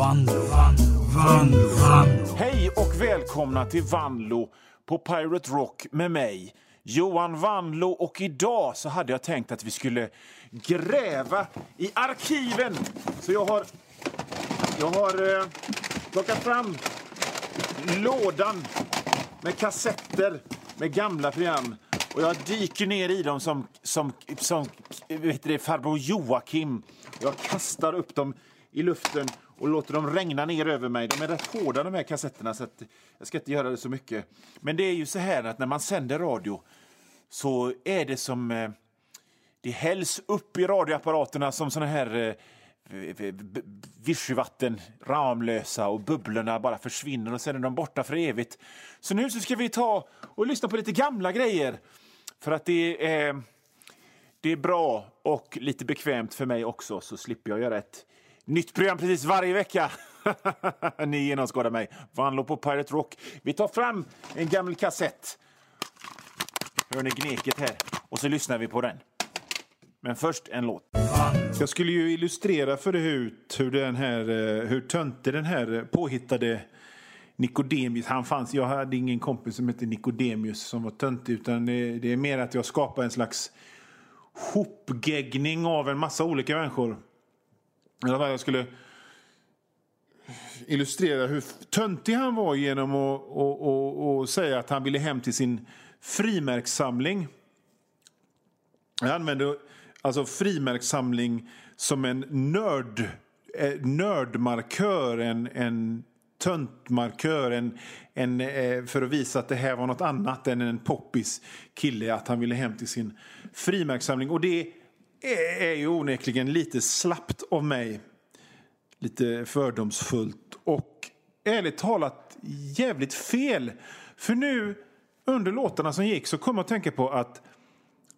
Vanlo, Vanlo, Vanlo, Vanlo. Hej och välkomna till Vanlo på Pirate Rock med mig, Johan Vanlo. Och idag så hade jag tänkt att vi skulle gräva i arkiven. Så jag har, jag har eh, plockat fram lådan med kassetter med gamla program. Och jag dyker ner i dem som, som, som vet det, farbror Joakim. Jag kastar upp dem i luften och låter dem regna ner över mig. De är rätt hårda de här kassetterna så att jag ska inte göra det så mycket. Men det är ju så här att när man sänder radio så är det som... Eh, det hälls upp i radioapparaterna som såna här eh, vichyvatten, Ramlösa och bubblorna bara försvinner och sen är de borta för evigt. Så nu så ska vi ta och lyssna på lite gamla grejer. För att det är, det är bra och lite bekvämt för mig också så slipper jag göra ett nytt program precis varje vecka. Ni genomskådar mig. Vanlo på Pirate Rock. Vi tar fram en gammal kassett. Hör ni gneket här? Och så lyssnar vi på den. Men först en låt. Jag skulle ju illustrera för ut hur, den här, eh, hur töntig den här eh, påhittade Nikodemius, han fanns, jag hade ingen kompis som hette Nikodemius som var töntig utan det, det är mer att jag skapar en slags hopgeggning av en massa olika människor. Jag skulle illustrera hur töntig han var genom att och, och, och säga att han ville hem till sin frimärkssamling. Jag använde alltså frimärkssamling som en nörd, eh, nördmarkör, en, en töntmarkör, en, en, eh, för att visa att det här var något annat än en poppis kille, att han ville hem till sin frimärkssamling. Och det är ju onekligen lite slappt av mig. Lite fördomsfullt och ärligt talat jävligt fel. För nu under låtarna som gick så kom jag att tänka på att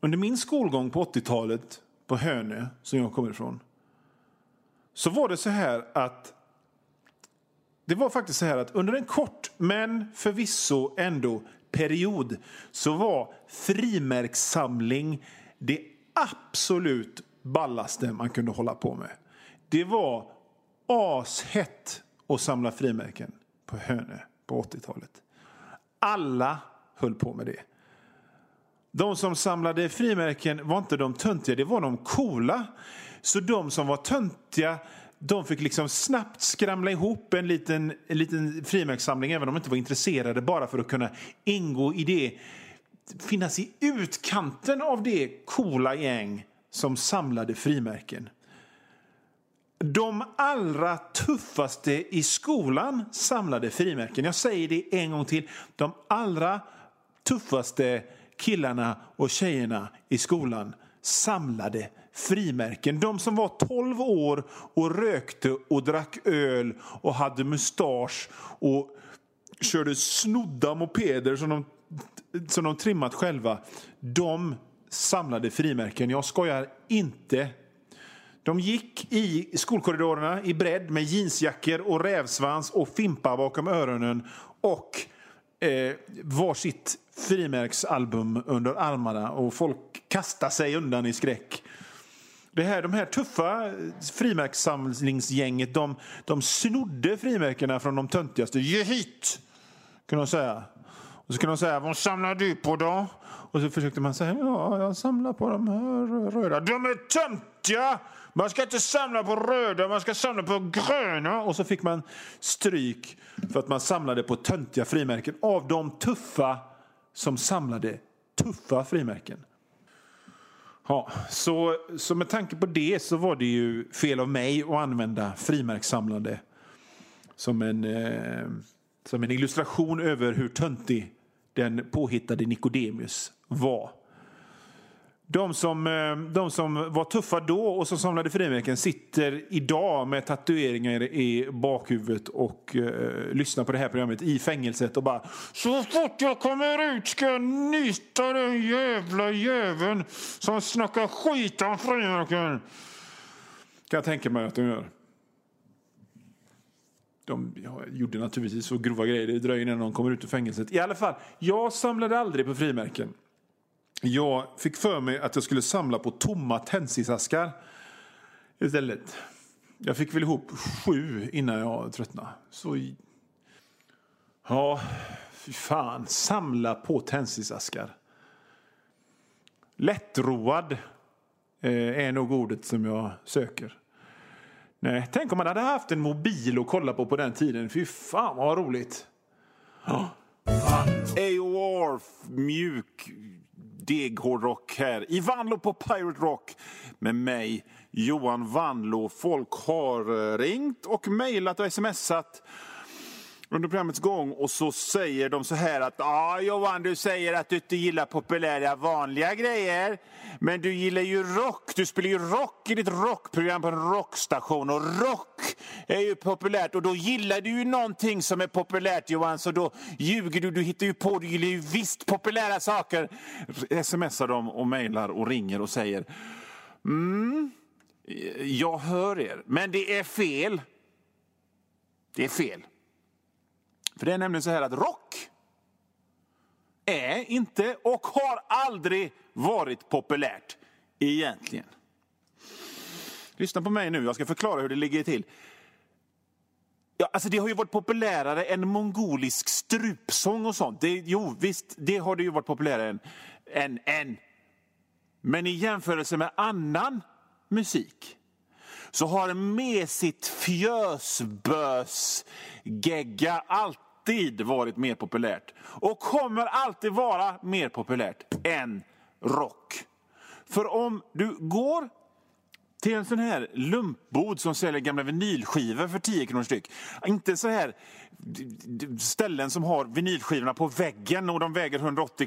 under min skolgång på 80-talet på Hönö, som jag kommer ifrån, så var det så här att det var faktiskt så här att under en kort, men förvisso ändå period, så var frimärkssamling det absolut ballaste man kunde hålla på med. Det var ashett att samla frimärken på Hönö på 80-talet. Alla höll på med det. De som samlade frimärken var inte de töntiga, det var de coola. Så de som var töntiga de fick liksom snabbt skramla ihop en liten, en liten frimärkssamling även om de inte var intresserade bara för att kunna ingå i det finnas i utkanten av det coola gäng som samlade frimärken. De allra tuffaste i skolan samlade frimärken. Jag säger det en gång till. De allra tuffaste killarna och tjejerna i skolan samlade frimärken. De som var 12 år och rökte och drack öl och hade mustasch och körde snodda mopeder som de, som de trimmat själva. De samlade frimärken. Jag skojar inte. De gick i skolkorridorerna i bredd med jeansjackor och rävsvans och fimpar bakom öronen och eh, varsitt frimärksalbum under armarna och folk kastade sig undan i skräck. Det här, de här tuffa eh, frimärkssamlingsgänget de, de snodde frimärkena från de töntigaste. Ge hit! Kunde de säga. Och så kunde de säga, vad samlar du på då? Och så försökte man säga, ja, jag samlar på de här röda. De är töntiga! Man ska inte samla på röda, man ska samla på gröna. Och så fick man stryk för att man samlade på töntiga frimärken av de tuffa som samlade tuffa frimärken. Ja, så, så med tanke på det så var det ju fel av mig att använda frimärkssamlande som en, eh, som en illustration över hur töntig den påhittade Nikodemius var. De som, eh, de som var tuffa då och som samlade frimärken sitter idag med tatueringar i bakhuvudet och eh, lyssnar på det här programmet i fängelset och bara Så fort jag kommer ut ska jag nysta den jävla jäveln som snackar skit om frimärken. Kan jag tänka mig att de gör. De gjorde naturligtvis så grova grejer. Det dröjer innan de kommer ut ur fängelset. I alla fall, jag samlade aldrig på frimärken. Jag fick för mig att jag skulle samla på tomma tändsticksaskar istället. Jag fick väl ihop sju innan jag tröttnade. Så... Ja, fy fan. Samla på tändsticksaskar. Lättroad eh, är nog ordet som jag söker. Nej, tänk om man hade haft en mobil att kolla på på den tiden. Fy fan vad roligt. Ja. AOR, mjuk deghårdrock här i Vanlo på Pirate Rock med mig, Johan Vanlo. Folk har eh, ringt och mejlat och smsat under programmets gång och så säger de så här att ja Johan du säger att du inte gillar populära vanliga grejer men du gillar ju rock, du spelar ju rock i ditt rockprogram på en rockstation och rock är ju populärt och då gillar du ju någonting som är populärt Johan så då ljuger du, du hittar ju på, du gillar ju visst populära saker. Smsar de och mejlar och ringer och säger mm, jag hör er men det är fel. Det är fel. För det är nämligen så här att rock är inte och har aldrig varit populärt egentligen. Lyssna på mig nu, jag ska förklara hur det ligger till. Ja, alltså det har ju varit populärare än mongolisk strupsång och sånt. Det, jo, visst, det har det ju varit populärare än, än, än. Men i jämförelse med annan musik så har med sitt fjösbös-gegga alltid varit mer populärt. Och kommer alltid vara mer populärt än rock. För om du går till en sån här lumpbod som säljer gamla vinylskivor för 10 kronor styck. Inte så här ställen som har vinylskivorna på väggen och de väger 180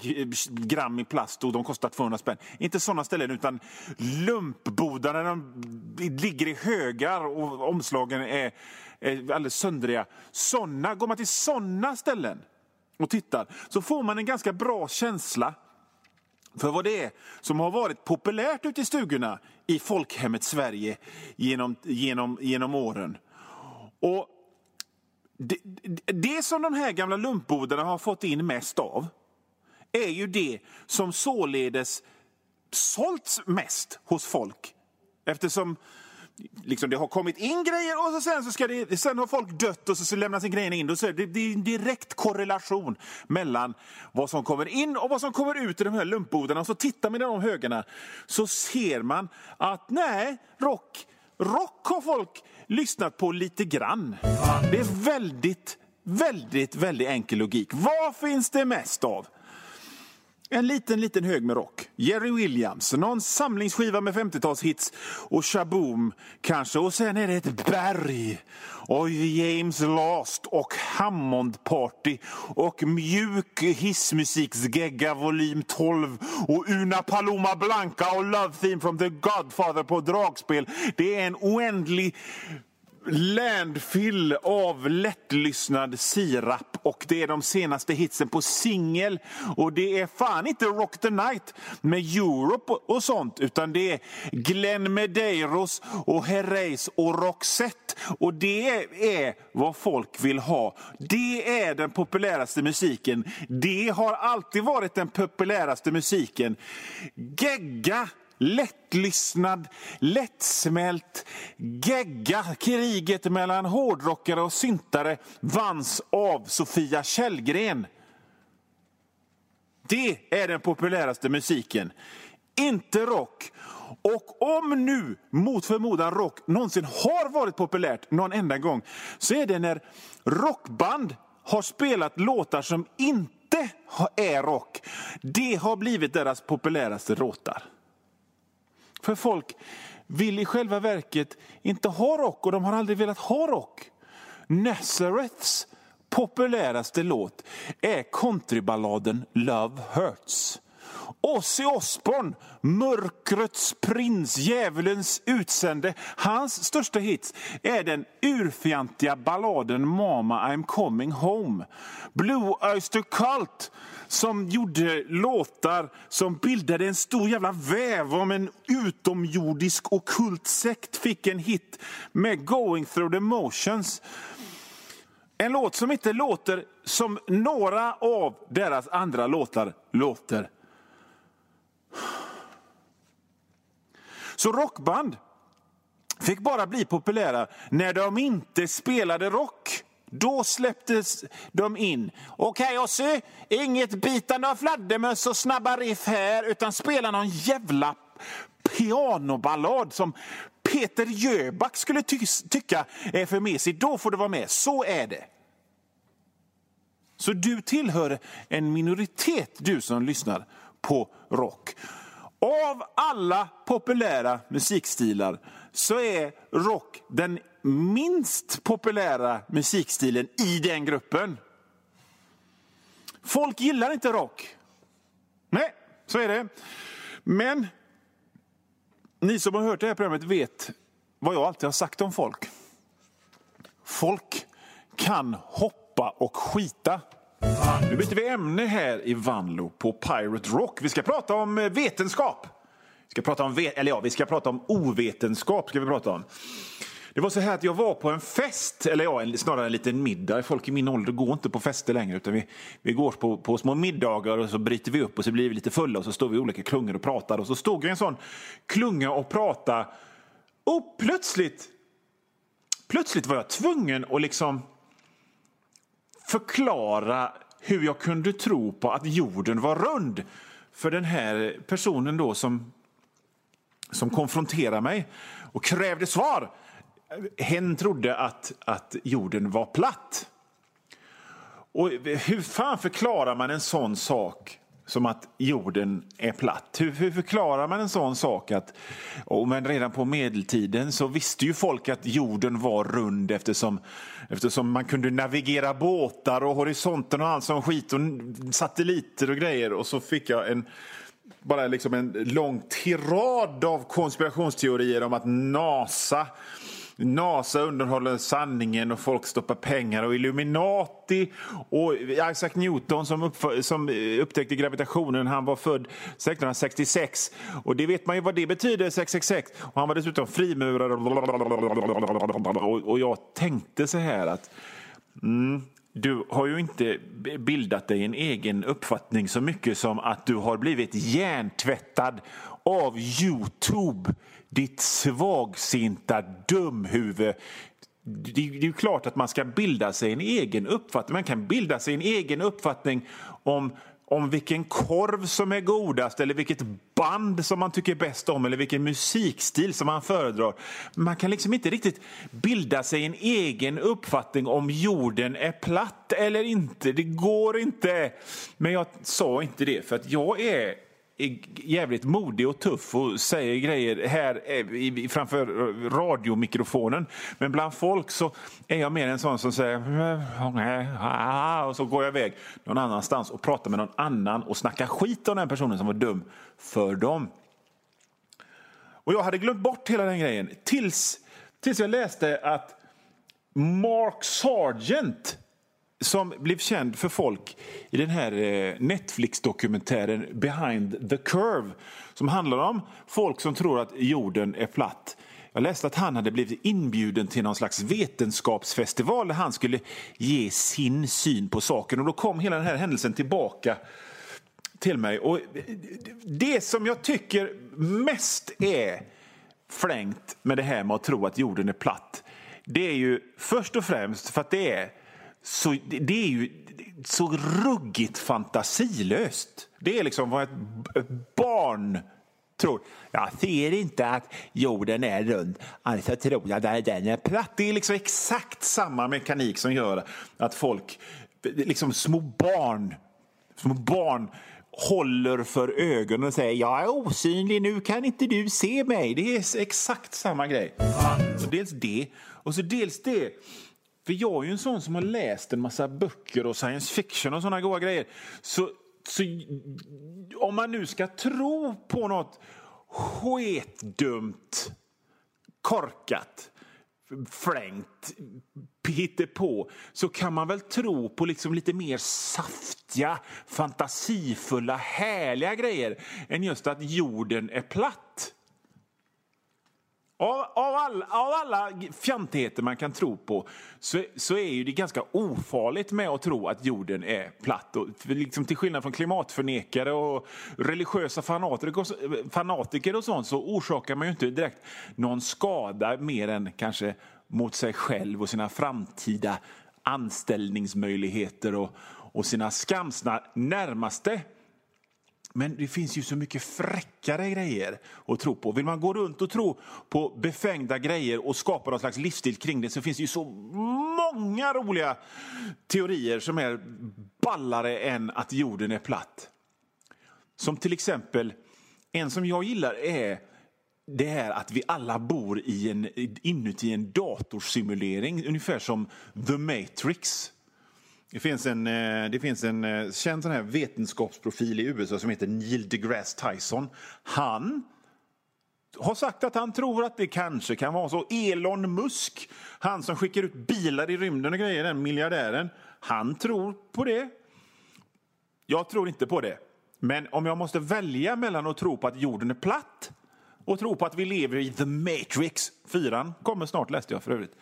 gram i plast och de kostar 200 spänn. Inte sådana ställen utan lumpbodar där de ligger i högar och omslagen är, är alldeles söndriga. Såna, går man till sådana ställen och tittar så får man en ganska bra känsla för vad det är som har varit populärt ute i stugorna i folkhemmet Sverige genom, genom, genom åren. Och det, det som de här gamla lumpbodarna har fått in mest av är ju det som således sålts mest hos folk. Eftersom liksom det har kommit in grejer och så sen, så ska det, sen har folk dött och så, så lämnas grejerna in. Så det, det är en direkt korrelation mellan vad som kommer in och vad som kommer ut i de här lumpbodarna. Och så tittar man i de högarna så ser man att nej, rock, rock har folk lyssnat på lite grann. Det är väldigt, väldigt, väldigt enkel logik. Vad finns det mest av? En liten, liten hög med rock. Jerry Williams, någon samlingsskiva med 50-talshits och Shaboom kanske. Och sen är det ett berg. Och James Last och Hammond Party och mjuk hissmusiksgegga volym 12 och Una Paloma Blanca och Love Theme from the Godfather på dragspel. Det är en oändlig landfill av lättlyssnad sirap och det är de senaste hitsen på singel. Och det är fan inte Rock the Night med Europe och sånt utan det är Glenn Medeiros och Herreys och Roxette. Och det är vad folk vill ha. Det är den populäraste musiken. Det har alltid varit den populäraste musiken. Gegga lättlyssnad, lättsmält gegga. Kriget mellan hårdrockare och syntare vanns av Sofia Källgren. Det är den populäraste musiken, inte rock. Och om nu, mot förmodan, rock någonsin har varit populärt någon enda gång så är det när rockband har spelat låtar som inte är rock. Det har blivit deras populäraste låtar. För folk vill i själva verket inte ha rock och de har aldrig velat ha rock. Nazareths populäraste låt är countryballaden Love Hurts. Ozzy Osbourne, mörkrets prins, djävulens utsände. Hans största hit är den urfjantiga balladen Mama I'm coming home. Blue Oyster Cult som gjorde låtar som bildade en stor jävla väv om en utomjordisk okult sekt fick en hit med Going through the motions. En låt som inte låter som några av deras andra låtar låter. Så rockband fick bara bli populära när de inte spelade rock. Då släpptes de in. Okej, okay, Ossi, inget bitande av fladdermöss och snabba riff här, utan spela någon jävla pianoballad som Peter Jöback skulle ty tycka är för mesig. Då får du vara med. Så är det. Så du tillhör en minoritet, du som lyssnar på rock. Av alla populära musikstilar så är rock den minst populära musikstilen i den gruppen. Folk gillar inte rock. Nej, så är det. Men ni som har hört det här programmet vet vad jag alltid har sagt om folk. Folk kan hoppa och skita. Nu byter vi ämne här i Vanlo på Pirate Rock. Vi ska prata om eh, vetenskap. Vi ska prata om, eller ja, vi ska prata om ovetenskap. Ska vi prata om. Det var så här att jag var på en fest, eller ja, snarare en liten middag. Folk i min ålder går inte på fester längre utan vi, vi går på, på små middagar och så bryter vi upp och så blir vi lite fulla och så står vi i olika klungor och pratar. Och så stod jag i en sån klunga och pratade och plötsligt, plötsligt var jag tvungen att liksom förklara hur jag kunde tro på att jorden var rund för den här personen då som, som konfronterade mig och krävde svar. Hen trodde att, att jorden var platt. Och hur fan förklarar man en sån sak som att jorden är platt. Hur, hur förklarar man en sån sak? att oh, men Redan på medeltiden så visste ju folk att jorden var rund eftersom, eftersom man kunde navigera båtar och horisonten och allt sån skit och satelliter och grejer. Och så fick jag en bara liksom en lång tirad av konspirationsteorier om att NASA NASA underhåller sanningen och folk stoppar pengar och Illuminati och Isaac Newton som, som upptäckte gravitationen, han var född 1666 och det vet man ju vad det betyder, 666. Och han var dessutom frimurare och jag tänkte så här att mm, du har ju inte bildat dig en egen uppfattning så mycket som att du har blivit hjärntvättad av Youtube ditt svagsinta dumhuvud. Det är ju klart att man ska bilda sig en egen uppfattning. Man kan bilda sig en egen uppfattning om om vilken korv som är godast eller vilket band som man tycker bäst om eller vilken musikstil som man föredrar. Man kan liksom inte riktigt bilda sig en egen uppfattning om jorden är platt eller inte. Det går inte. Men jag sa inte det för att jag är jävligt modig och tuff och säger grejer här eh, framför radiomikrofonen. Men bland folk så är jag mer en sån som säger ah, ah, ah", och så går jag iväg någon annanstans och pratar med någon annan och snackar skit om den personen som var dum för dem. Och jag hade glömt bort hela den grejen tills, tills jag läste att Mark Sargent som blev känd för folk i den här eh, Netflix-dokumentären Behind the Curve som handlar om folk som tror att jorden är platt. Jag läste att han hade blivit inbjuden till någon slags vetenskapsfestival där han skulle ge sin syn på saken. Och Då kom hela den här händelsen tillbaka till mig. Och Det som jag tycker mest är flängt med det här med att tro att jorden är platt det är ju först och främst för att det är så det är ju så ruggigt fantasilöst. Det är liksom vad ett barn tror. Jag ser inte att jorden är rund, alltså tror jag att den är platt. Det är liksom exakt samma mekanik som gör att folk, liksom små barn, små barn håller för ögonen och säger jag är osynlig, nu kan inte du se mig. Det är exakt samma grej. Så dels det, och så dels det för jag är ju en sån som har läst en massa böcker och science fiction och såna goa grejer. Så, så om man nu ska tro på något sketdumt, korkat, flängt, på så kan man väl tro på liksom lite mer saftiga, fantasifulla, härliga grejer än just att jorden är platt. Av, av, alla, av alla fjantigheter man kan tro på så, så är ju det ganska ofarligt med att tro att jorden är platt. Och, liksom till skillnad från klimatförnekare och religiösa fanatiker, fanatiker och sånt så orsakar man ju inte direkt någon skada mer än kanske mot sig själv och sina framtida anställningsmöjligheter och, och sina skamsna närmaste. Men det finns ju så mycket fräckare grejer att tro på. Vill man gå runt och tro på befängda grejer och skapa någon slags livsstil kring det så finns det ju så många roliga teorier som är ballare än att jorden är platt. Som till exempel, en som jag gillar är det här att vi alla bor i en, inuti en datorsimulering, ungefär som The Matrix. Det finns en, eh, det finns en eh, känd sån här vetenskapsprofil i USA som heter Neil deGrasse Tyson. Han har sagt att han tror att det kanske kan vara så. Elon Musk, han som skickar ut bilar i rymden och grejer, den miljardären, han tror på det. Jag tror inte på det. Men om jag måste välja mellan att tro på att jorden är platt och tro på att vi lever i The Matrix, fyran kommer snart läste jag för övrigt,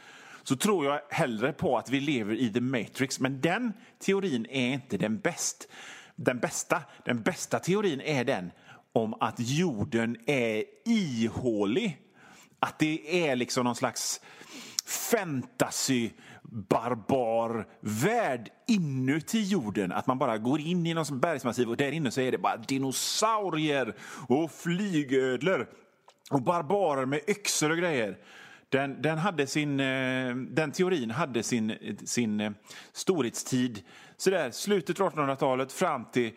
så tror jag hellre på att vi lever i The Matrix. Men den teorin är inte den, bäst, den bästa. Den bästa teorin är den om att jorden är ihålig. Att det är liksom någon slags fantasy barbar värld inuti jorden. Att man bara går in i någon bergsmassiv och där inne så är det bara dinosaurier och flygödlor och barbarer med yxor och grejer. Den, den, hade sin, eh, den teorin hade sin, sin eh, storhetstid så där, slutet av 1800-talet fram till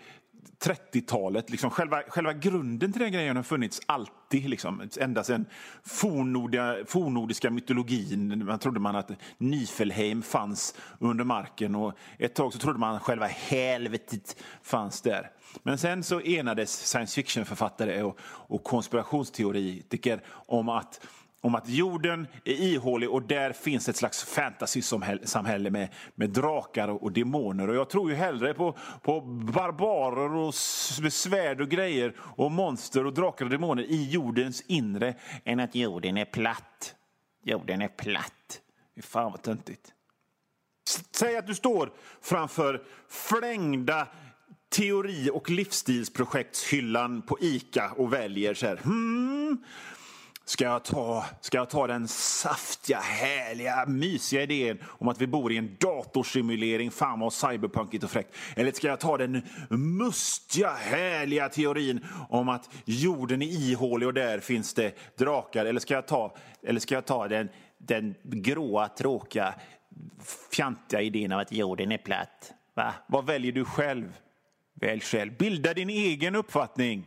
30-talet. Liksom själva, själva grunden till den grejen har funnits alltid. Liksom, ända sedan fornordiga, fornordiska mytologin. Man trodde man att Nifelheim fanns under marken och ett tag så trodde man att själva helvetet fanns där. Men sen så enades science fiction-författare och, och konspirationsteoretiker om att om att jorden är ihålig och där finns ett slags fantasysamhälle med, med drakar och demoner. Och jag tror ju hellre på, på barbarer och med svärd och grejer och monster och drakar och demoner i jordens inre än att jorden är platt. Jorden är platt. Fan vad töntigt. Säg att du står framför flängda teori och livsstilsprojektshyllan på Ica och väljer så här. Hmm, Ska jag, ta, ska jag ta den saftiga, härliga, mysiga idén om att vi bor i en datorsimulering, fan vad cyberpunkigt och fräckt? Eller ska jag ta den mustiga, härliga teorin om att jorden är ihålig och där finns det drakar? Eller ska jag ta, eller ska jag ta den, den gråa, tråkiga, fjantiga idén om att jorden är platt? Va? Vad väljer du själv? Välj själv. Bilda din egen uppfattning.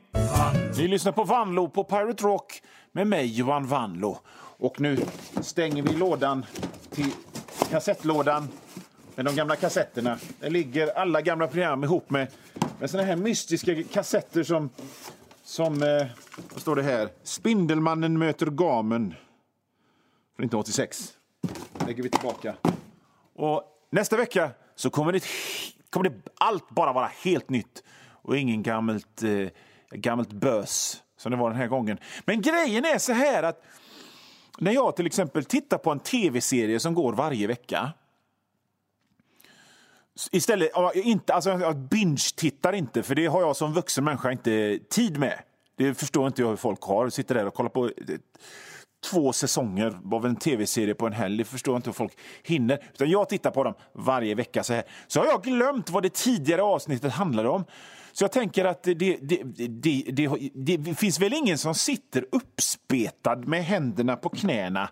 Ni lyssnar på Vanlo på Pirate Rock med mig, Johan Vanlo. Och nu stänger vi lådan till kassettlådan med de gamla kassetterna. Där ligger alla gamla program ihop med, med såna här mystiska kassetter som... som eh, vad står det här? Spindelmannen möter gamen. Från 1986. lägger vi tillbaka. Och nästa vecka så kommer det, kommer det allt bara vara helt nytt och ingen gammalt, eh, gammalt bös som det var den här gången. Men grejen är så här att när jag till exempel tittar på en tv-serie som går varje vecka Istället, inte, alltså jag binge-tittar inte, för det har jag som vuxen människa inte tid med. Det förstår inte jag hur folk har. Sitter där och kollar på eh, två säsonger av en tv-serie på en helg. Det förstår inte hur folk hinner. Utan jag tittar på dem varje vecka. Så, här. så har jag glömt vad det tidigare avsnittet handlade om. Så jag tänker att det, det, det, det, finns väl ingen som sitter uppspetad med händerna på knäna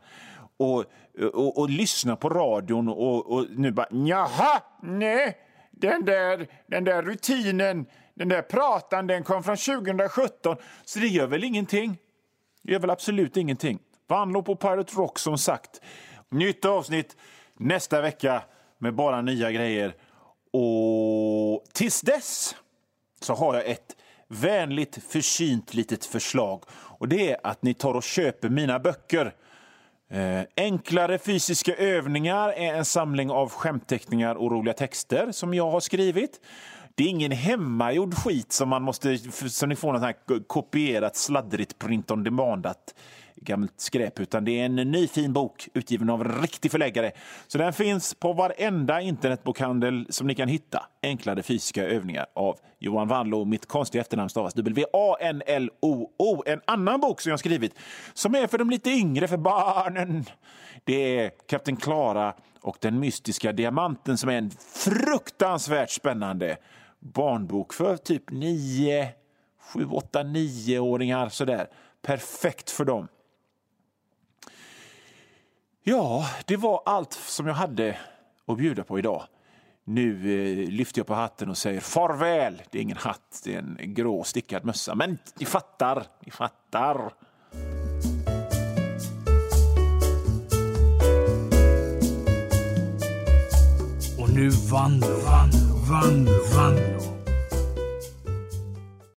och, och, och lyssnar på radion och, och nu bara jaha, nej, den där, den där rutinen, den där pratan, den kom från 2017, så det gör väl ingenting. Det gör väl absolut ingenting. Vanlo på Pirate Rock som sagt. Nytt avsnitt nästa vecka med bara nya grejer. Och tills dess så har jag ett vänligt försynt litet förslag. Och Det är att ni tar och köper mina böcker. Eh, enklare fysiska övningar är en samling av skämtteckningar och roliga texter som jag har skrivit. Det är ingen hemmagjord skit som man måste, som ni får något här kopierat sladdrigt print on demandat gammalt skräp, utan det är en ny fin bok utgiven av en riktig förläggare. Så den finns på varenda internetbokhandel som ni kan hitta. Enklare fysiska övningar av Johan Wanlo. Mitt konstiga efternamn stavas W-A-N-L-O-O. En annan bok som jag skrivit som är för de lite yngre, för barnen. Det är Kapten Klara och den mystiska diamanten som är en fruktansvärt spännande barnbok för typ nio, sju, åtta, nioåringar sådär. Perfekt för dem. Ja, det var allt som jag hade att bjuda på idag. Nu eh, lyfter jag på hatten och säger farväl. Det är ingen hatt, det är en grå stickad mössa. Men ni fattar, ni fattar. Och nu vann, vann, vann, vann